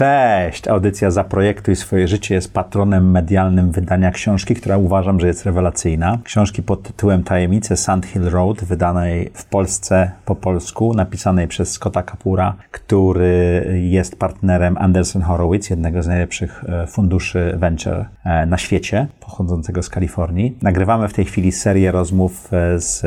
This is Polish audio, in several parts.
Cześć! Audycja Zaprojektuj swoje życie jest patronem medialnym wydania książki, która uważam, że jest rewelacyjna. Książki pod tytułem Tajemnice Sand Hill Road, wydanej w Polsce po polsku, napisanej przez Scotta Kapura, który jest partnerem Anderson Horowitz, jednego z najlepszych e, funduszy venture e, na świecie, pochodzącego z Kalifornii. Nagrywamy w tej chwili serię rozmów e, z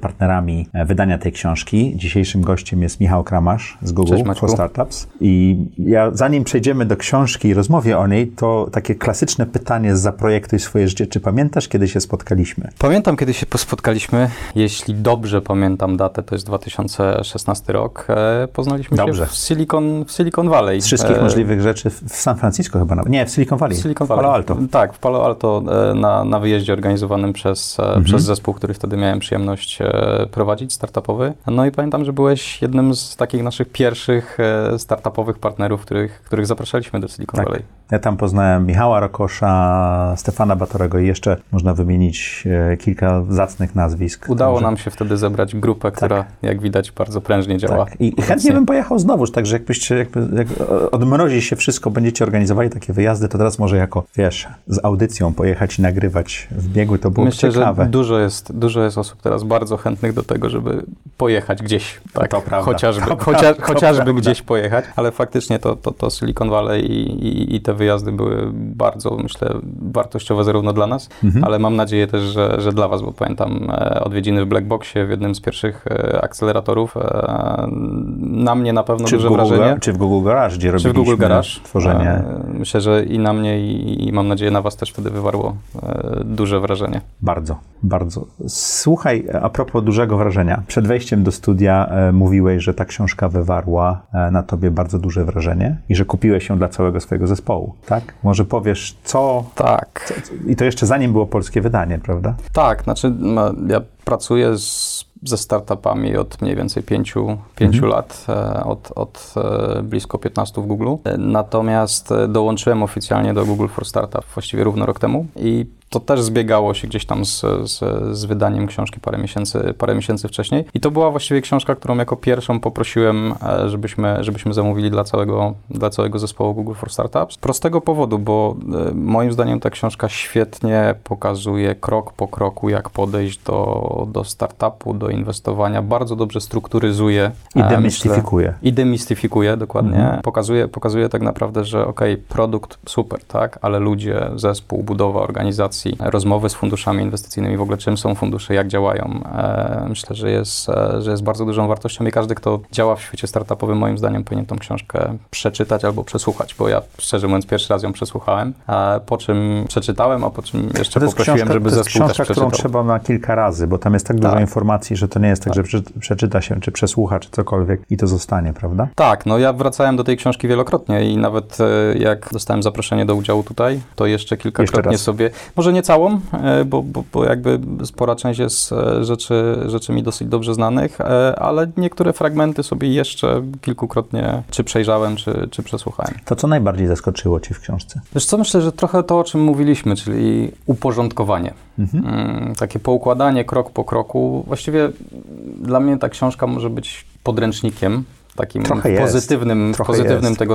partnerami wydania tej książki. Dzisiejszym gościem jest Michał Kramasz z Google Cześć, for Startups. I ja zanim przejdziemy do książki i rozmowie o niej, to takie klasyczne pytanie z Zaprojektuj swoje życie. Czy pamiętasz, kiedy się spotkaliśmy? Pamiętam, kiedy się spotkaliśmy. Jeśli dobrze pamiętam datę, to jest 2016 rok. E, poznaliśmy Dobrze. się w Silicon, w Silicon Valley. Z wszystkich E, możliwych rzeczy w San Francisco chyba nawet. Nie, w Silicon Valley. w Silicon Valley. Palo Alto. Tak, w Palo Alto e, na, na wyjeździe organizowanym przez, Mhm. przez zespół, który wtedy miałem przyjemność prowadzić, startupowy. No i pamiętam, że byłeś jednym z takich naszych pierwszych startupowych partnerów, których, których zapraszaliśmy do Silicon Tak. Valley. Ja tam poznałem Michała Rokosza, Stefana Batorego i jeszcze można wymienić e, kilka zacnych nazwisk. Udało Także- nam się wtedy zebrać grupę, która jak widać bardzo prężnie działa. Tak. I obecnie. chętnie bym pojechał znowuż, także jakbyście, jakby, jak odmrozi się wszystko, będziecie organizowali takie wyjazdy, to teraz może jako, wiesz, z audycją pojechać i nagrywać w biegu, to byłoby Myślę, ciekawe. że dużo jest, dużo jest osób teraz bardzo chętnych do tego, żeby pojechać gdzieś. Tak, To prawda. Chociażby, To chocia, prawda. To chociażby gdzieś pojechać, ale faktycznie to, to, to Silicon Valley i, i, i te wyjazdy były bardzo, myślę, wartościowe zarówno dla nas, Mhm. ale mam nadzieję też, że, że dla Was, bo pamiętam e, odwiedziny w Blackboxie w jednym z pierwszych e, akceleratorów. E, na mnie na pewno czy, duże Google, wrażenie. czy w Google Garage, gdzie Czy w robiliśmy Google Garage? tworzenie. Myślę, że i na mnie, i, i mam nadzieję na Was też wtedy wywarło duże wrażenie. Bardzo, bardzo. Słuchaj, a propos dużego wrażenia. Przed wejściem do studia mówiłeś, że ta książka wywarła na tobie bardzo duże wrażenie i że kupiłeś ją dla całego swojego zespołu, tak? Może powiesz, co... Tak. I to jeszcze zanim było polskie wydanie, prawda? Tak, znaczy no, ja pracuję z, ze startupami od mniej więcej pięciu, pięciu lat, e, od, od e, blisko 15 w Google. E, Natomiast dołączyłem oficjalnie do Google for Startup właściwie równo rok temu i to też zbiegało się gdzieś tam z, z, z wydaniem książki parę miesięcy, parę miesięcy wcześniej. I to była właściwie książka, którą jako pierwszą poprosiłem, e, żebyśmy, żebyśmy zamówili dla całego, dla całego zespołu Google for Startups. Z prostego powodu, bo e, moim zdaniem ta książka świetnie pokazuje krok po kroku, jak podejść do, do startupu, do inwestowania. Bardzo dobrze strukturyzuje. I e, demistyfikuje. myślę, I demistyfikuje, dokładnie. Mhm. Pokazuje, pokazuje tak naprawdę, że okej, produkt super, tak, ale ludzie, zespół, budowa organizacji, rozmowy z funduszami inwestycyjnymi, w ogóle czym są fundusze, jak działają. E, myślę, że jest, e, że jest bardzo dużą wartością i każdy, kto działa w świecie startupowym, moim zdaniem powinien tą książkę przeczytać albo przesłuchać, bo ja szczerze mówiąc pierwszy raz ją przesłuchałem, po czym przeczytałem, a po czym jeszcze poprosiłem, książka, żeby to jest zespół też książka, którą przeczytał. trzeba na kilka razy, bo tam jest tak dużo Tak. informacji, że to nie jest tak, że prze, przeczyta się, czy przesłucha, czy cokolwiek i to zostanie, prawda? Tak, no ja wracałem do tej książki wielokrotnie i nawet e, jak dostałem zaproszenie do udziału tutaj, to jeszcze kilkakrotnie raz. sobie, może nie całą, e, bo, bo, bo jakby spora część jest e, rzeczy, rzeczy mi dosyć dobrze znanych, e, ale niektóre fragmenty sobie jeszcze kilkukrotnie czy przejrzałem, czy, czy przesłuchałem. To co najbardziej zaskoczyło cię w książce? Wiesz co, myślę, że trochę to, o czym mówiliśmy, czyli uporządkowanie. Mhm. Mm, takie poukładanie krok po kroku. Właściwie dla mnie ta książka może być podręcznikiem, takim Trochę w jest. pozytywnym, pozytywnym jest. tego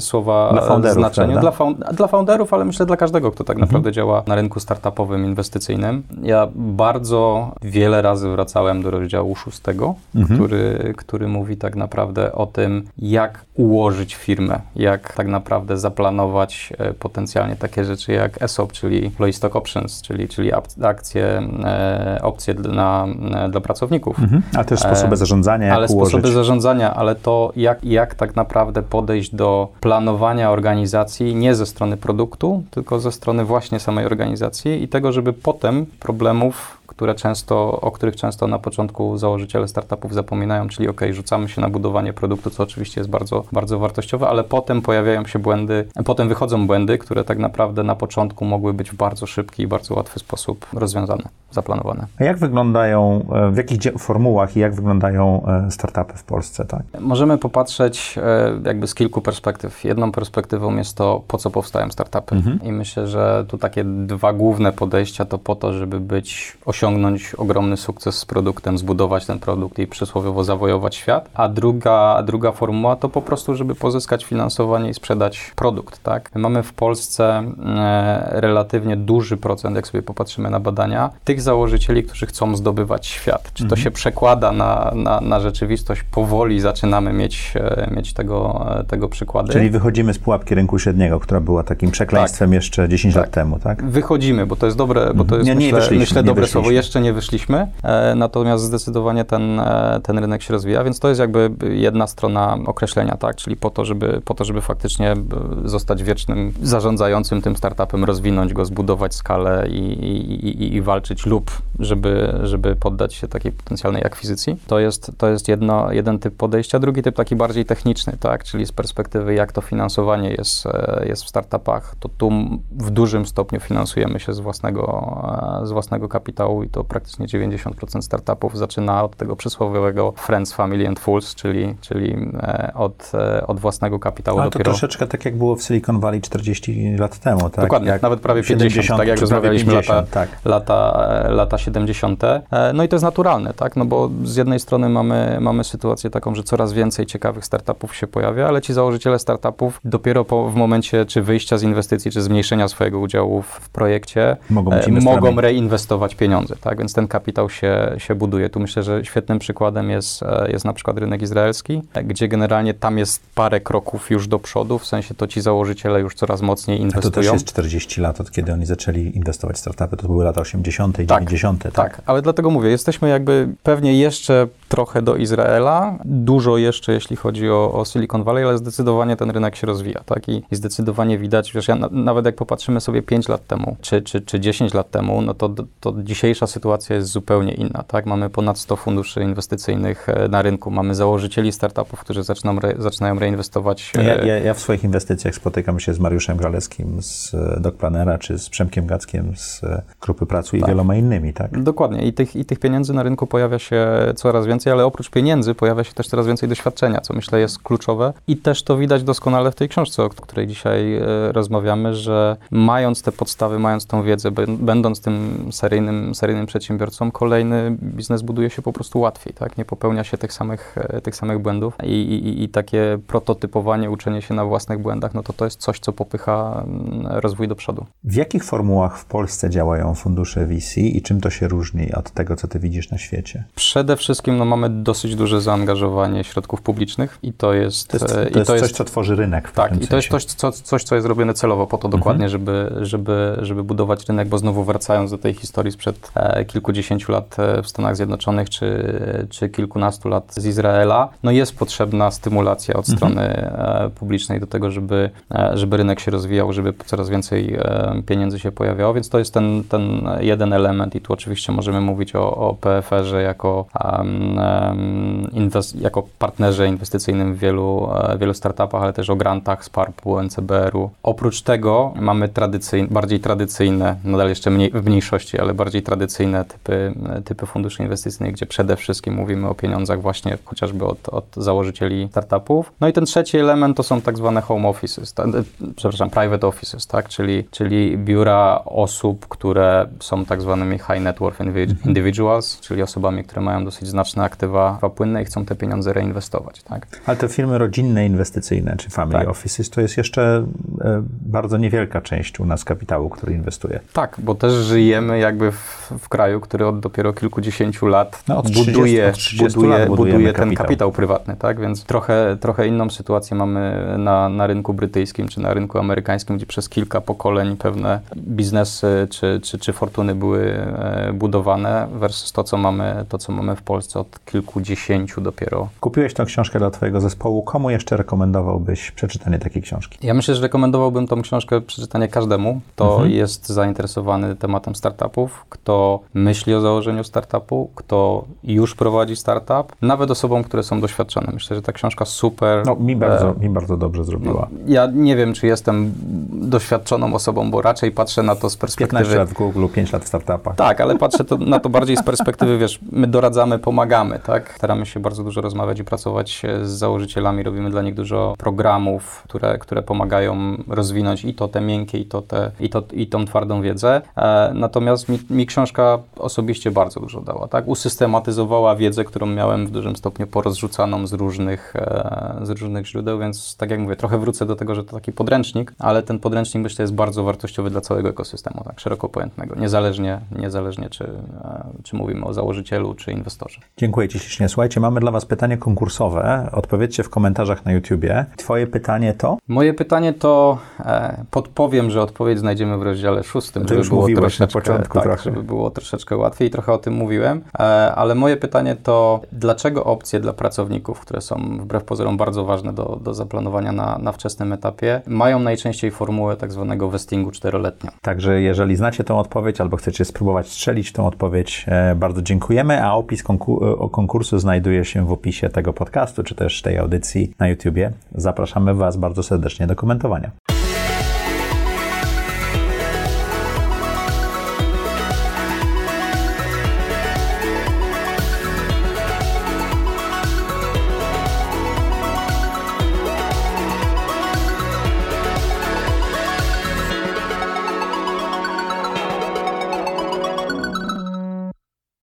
słowa Dla e, founderów, znaczeniu. prawda? Dla, dla founderów, ale myślę dla każdego, kto tak Mhm. naprawdę działa na rynku startupowym, inwestycyjnym. Ja bardzo wiele razy wracałem do rozdziału szóstego, Mhm. który, który mówi tak naprawdę o tym, jak ułożyć firmę, jak tak naprawdę zaplanować e, potencjalnie takie rzeczy jak ESOP, czyli Employee Stock Options, czyli, czyli akcje, e, opcje dla, dla pracowników. Mhm. Ale też sposoby zarządzania, jak Ale ułożyć. sposoby zarządzania, ale to jak, jak tak naprawdę podejść do planowania organizacji nie ze strony produktu, tylko ze strony właśnie samej organizacji i tego, żeby potem problemów, które często, o których często na początku założyciele startupów zapominają, czyli ok, rzucamy się na budowanie produktu, co oczywiście jest bardzo, bardzo wartościowe, ale potem pojawiają się błędy, potem wychodzą błędy, które tak naprawdę na początku mogły być w bardzo szybki i bardzo łatwy sposób rozwiązane, zaplanowane. A jak wyglądają, e, w jakich formułach i jak wyglądają e, startupy w Polsce, tak? Możemy popatrzeć e, jakby z kilku perspektyw. Jedną perspektywą jest to, po co powstają startupy. Mhm. I myślę, że tu takie dwa główne podejścia to po to, żeby być osiągnięte osiągnąć ogromny sukces z produktem, zbudować ten produkt i przysłowiowo zawojować świat. A druga, druga formuła to po prostu, żeby pozyskać finansowanie i sprzedać produkt. Tak? My mamy w Polsce e, relatywnie duży procent, jak sobie popatrzymy na badania, tych założycieli, którzy chcą zdobywać świat. Czy to Mhm. się przekłada na, na, na rzeczywistość? Powoli zaczynamy mieć, e, mieć tego, e, tego przykłady. Czyli wychodzimy z pułapki rynku średniego, która była takim przekleństwem jeszcze 10 lat temu, tak? Wychodzimy, bo to jest dobre, bo to jest Nie, nie myślę, myślę nie dobre słowo. Jeszcze nie wyszliśmy, e, natomiast zdecydowanie ten, e, ten rynek się rozwija, więc to jest jakby jedna strona określenia, tak? Czyli po to, żeby, po to, żeby faktycznie e, zostać wiecznym zarządzającym tym startupem, rozwinąć go, zbudować skalę i, i, i, i walczyć lub żeby, żeby poddać się takiej potencjalnej akwizycji. To jest, to jest jedno, jeden typ podejścia, drugi typ taki bardziej techniczny, tak? Czyli z perspektywy jak to finansowanie jest, jest w startupach, to tu w dużym stopniu finansujemy się z własnego, z własnego kapitału i to praktycznie 90% startupów zaczyna od tego przysłowiowego Friends, Family and Fools, czyli, czyli e, od, e, od własnego kapitału Ale to dopiero. troszeczkę tak jak było w Silicon Valley 40 lat temu, tak? Dokładnie, Jak nawet prawie 50, 70, tak jak rozmawialiśmy 50, lata, tak. lata, e, lata 70. E, No i to jest naturalne, tak? No bo z jednej strony mamy, mamy sytuację taką, że coraz więcej ciekawych startupów się pojawia, ale ci założyciele startupów dopiero po, w momencie czy wyjścia z inwestycji, czy zmniejszenia swojego udziału w, projekcie Mogą mogą reinwestować pieniądze, tak? Więc ten kapitał się, się buduje. Tu myślę, że świetnym przykładem jest, e, jest na przykład rynek izraelski, gdzie generalnie tam jest parę kroków już do przodu, w sensie to ci założyciele już coraz mocniej A to też inwestują. jest 40 lat, od kiedy oni zaczęli inwestować w startupy. To były lata 80. i Tak, 90. Tak. Tak, ale dlatego mówię, jesteśmy jakby pewnie jeszcze trochę do Izraela, dużo jeszcze jeśli chodzi o, o Silicon Valley, ale zdecydowanie ten rynek się rozwija, tak? I, i zdecydowanie widać, wiesz, ja na, nawet jak popatrzymy sobie 5 lat temu, czy, czy, czy 10 lat temu, no to, to dzisiejsza sytuacja jest zupełnie inna, tak? Mamy ponad 100 funduszy inwestycyjnych e, na rynku, mamy założycieli startupów, którzy zaczną re, zaczynają reinwestować. e, Ja, ja, ja w swoich inwestycjach spotykam się z Mariuszem Gralewskim z e, Docplanera, czy z Przemkiem Gackiem z Grupy Pracu i Tak. wieloma innymi, tak? Dokładnie. I tych, I tych pieniędzy na rynku pojawia się coraz więcej, ale oprócz pieniędzy pojawia się też coraz więcej doświadczenia, co myślę jest kluczowe. I też to widać doskonale w tej książce, o której dzisiaj e, rozmawiamy, że mając te podstawy, mając tą wiedzę, bę- będąc tym seryjnym, seryjnym przedsiębiorcą, kolejny biznes buduje się po prostu łatwiej, tak? Nie popełnia się tych samych, e, tych samych błędów. I, i, I takie prototypowanie, uczenie się na własnych błędach, no to to jest coś, co popycha mm, rozwój do przodu. W jakich formułach w Polsce działają fundusze VC i czym to się różni od tego, co ty widzisz na świecie? Przede wszystkim no, mamy dosyć duże zaangażowanie środków publicznych i to jest... To jest, e, to i jest coś, co tworzy rynek w tak, i to jest sensie. coś co, coś, co jest robione celowo po to dokładnie, żeby, żeby, żeby budować rynek, bo znowu wracając do tej historii sprzed e, kilkudziesięciu lat e, w Stanach Zjednoczonych, czy, czy kilkunastu lat z Izraela, no jest potrzebna stymulacja od strony e, publicznej do tego, żeby, żeby rynek się rozwijał, żeby coraz więcej pieniędzy się pojawiało, więc to jest ten, ten jeden element i tu oczywiście możemy mówić o, o PFR-ze jako, inwes- jako partnerze inwestycyjnym w wielu, e, wielu startupach, ale też o grantach z PARP-u, NCBR-u. Oprócz tego mamy bardziej tradycyjne, nadal jeszcze mniej, w mniejszości, ale bardziej tradycyjne typy, e, typy funduszy inwestycyjnych, gdzie przede wszystkim mówimy o pieniądzach właśnie chociażby od, od założycieli startupów. No i ten trzeci element to są tak zwane home offices, ta, e, przepraszam, private offices, tak? czyli, czyli biura osób, które są tak zwanymi high net worth individuals, czyli osobami, które mają dosyć znaczne aktywa płynne i chcą te pieniądze reinwestować. Tak? Ale te firmy rodzinne, inwestycyjne, czy family Tak. offices, to jest jeszcze e, bardzo niewielka część u nas kapitału, który inwestuje. Tak, bo też żyjemy jakby w, w kraju, który od dopiero kilkudziesięciu lat No, od 30 buduje, od 30 buduje, lat budujemy buduje ten kapitał. kapitał prywatny, tak? Więc trochę, trochę inną sytuację mamy na, na rynku brytyjskim czy na rynku amerykańskim, gdzie przez kilka pokoleń pewne biznesy czy, czy, czy fortuny były e, budowane versus to, co mamy, to, co mamy w Polsce od kilkudziesięciu dopiero Kupiłeś tę książkę dla twojego zespołu. Komu jeszcze rekomendowałbyś przeczytanie takiej książki? Ja myślę, że rekomendowałbym tą książkę przeczytanie każdemu, kto Mhm. jest zainteresowany tematem startupów, kto myśli o założeniu startupu, kto już prowadzi startup, nawet osobom, które są doświadczone. Myślę, że ta książka super. No, mi bardzo, e, mi bardzo dobrze zrobiła. ja nie wiem, czy jestem doświadczoną osobą, bo raczej patrzę na to z 15 perspektywy. lat w Google, 5 lat w startupach. Tak, ale patrzę to, na to bardziej z perspektywy, wiesz, my doradzamy, pomagamy, tak? Staramy się bardzo dużo rozmawiać i pracować e, z założycielami, robimy dla nich dużo programów, które, które pomagają rozwinąć i to te miękkie, i to, te, i to i tą twardą wiedzę. E, natomiast mi, mi książka książka osobiście bardzo dużo dała, tak? Usystematyzowała wiedzę, którą miałem w dużym stopniu porozrzucaną z różnych, e, z różnych źródeł, więc tak jak mówię, trochę wrócę do tego, że to taki podręcznik, ale ten podręcznik myślę jest bardzo wartościowy dla całego ekosystemu, tak szeroko pojętego, niezależnie, niezależnie czy, e, czy mówimy o założycielu, czy inwestorze. Dziękuję Ci ślicznie. Słuchajcie, mamy dla Was pytanie konkursowe. Odpowiedzcie w komentarzach na YouTubie. Twoje pytanie to? Moje pytanie to, e, podpowiem, że odpowiedź znajdziemy w rozdziale szóstym, To już było mówiłeś na początku tak, trochę. żeby było troszeczkę łatwiej, trochę o tym mówiłem, e, ale moje pytanie to, dlaczego opcje dla pracowników, które są wbrew pozorom bardzo ważne do, do zaplanowania na, na wczesnym etapie, mają najczęściej formułę tak zwanego vestingu czteroletnią? Także jeżeli znacie tą odpowiedź albo chcecie spróbować strzelić tą odpowiedź, e, bardzo dziękujemy, a opis konku- e, o konkursu znajduje się w opisie tego podcastu, czy też tej audycji na YouTubie. Zapraszamy Was bardzo serdecznie do komentowania.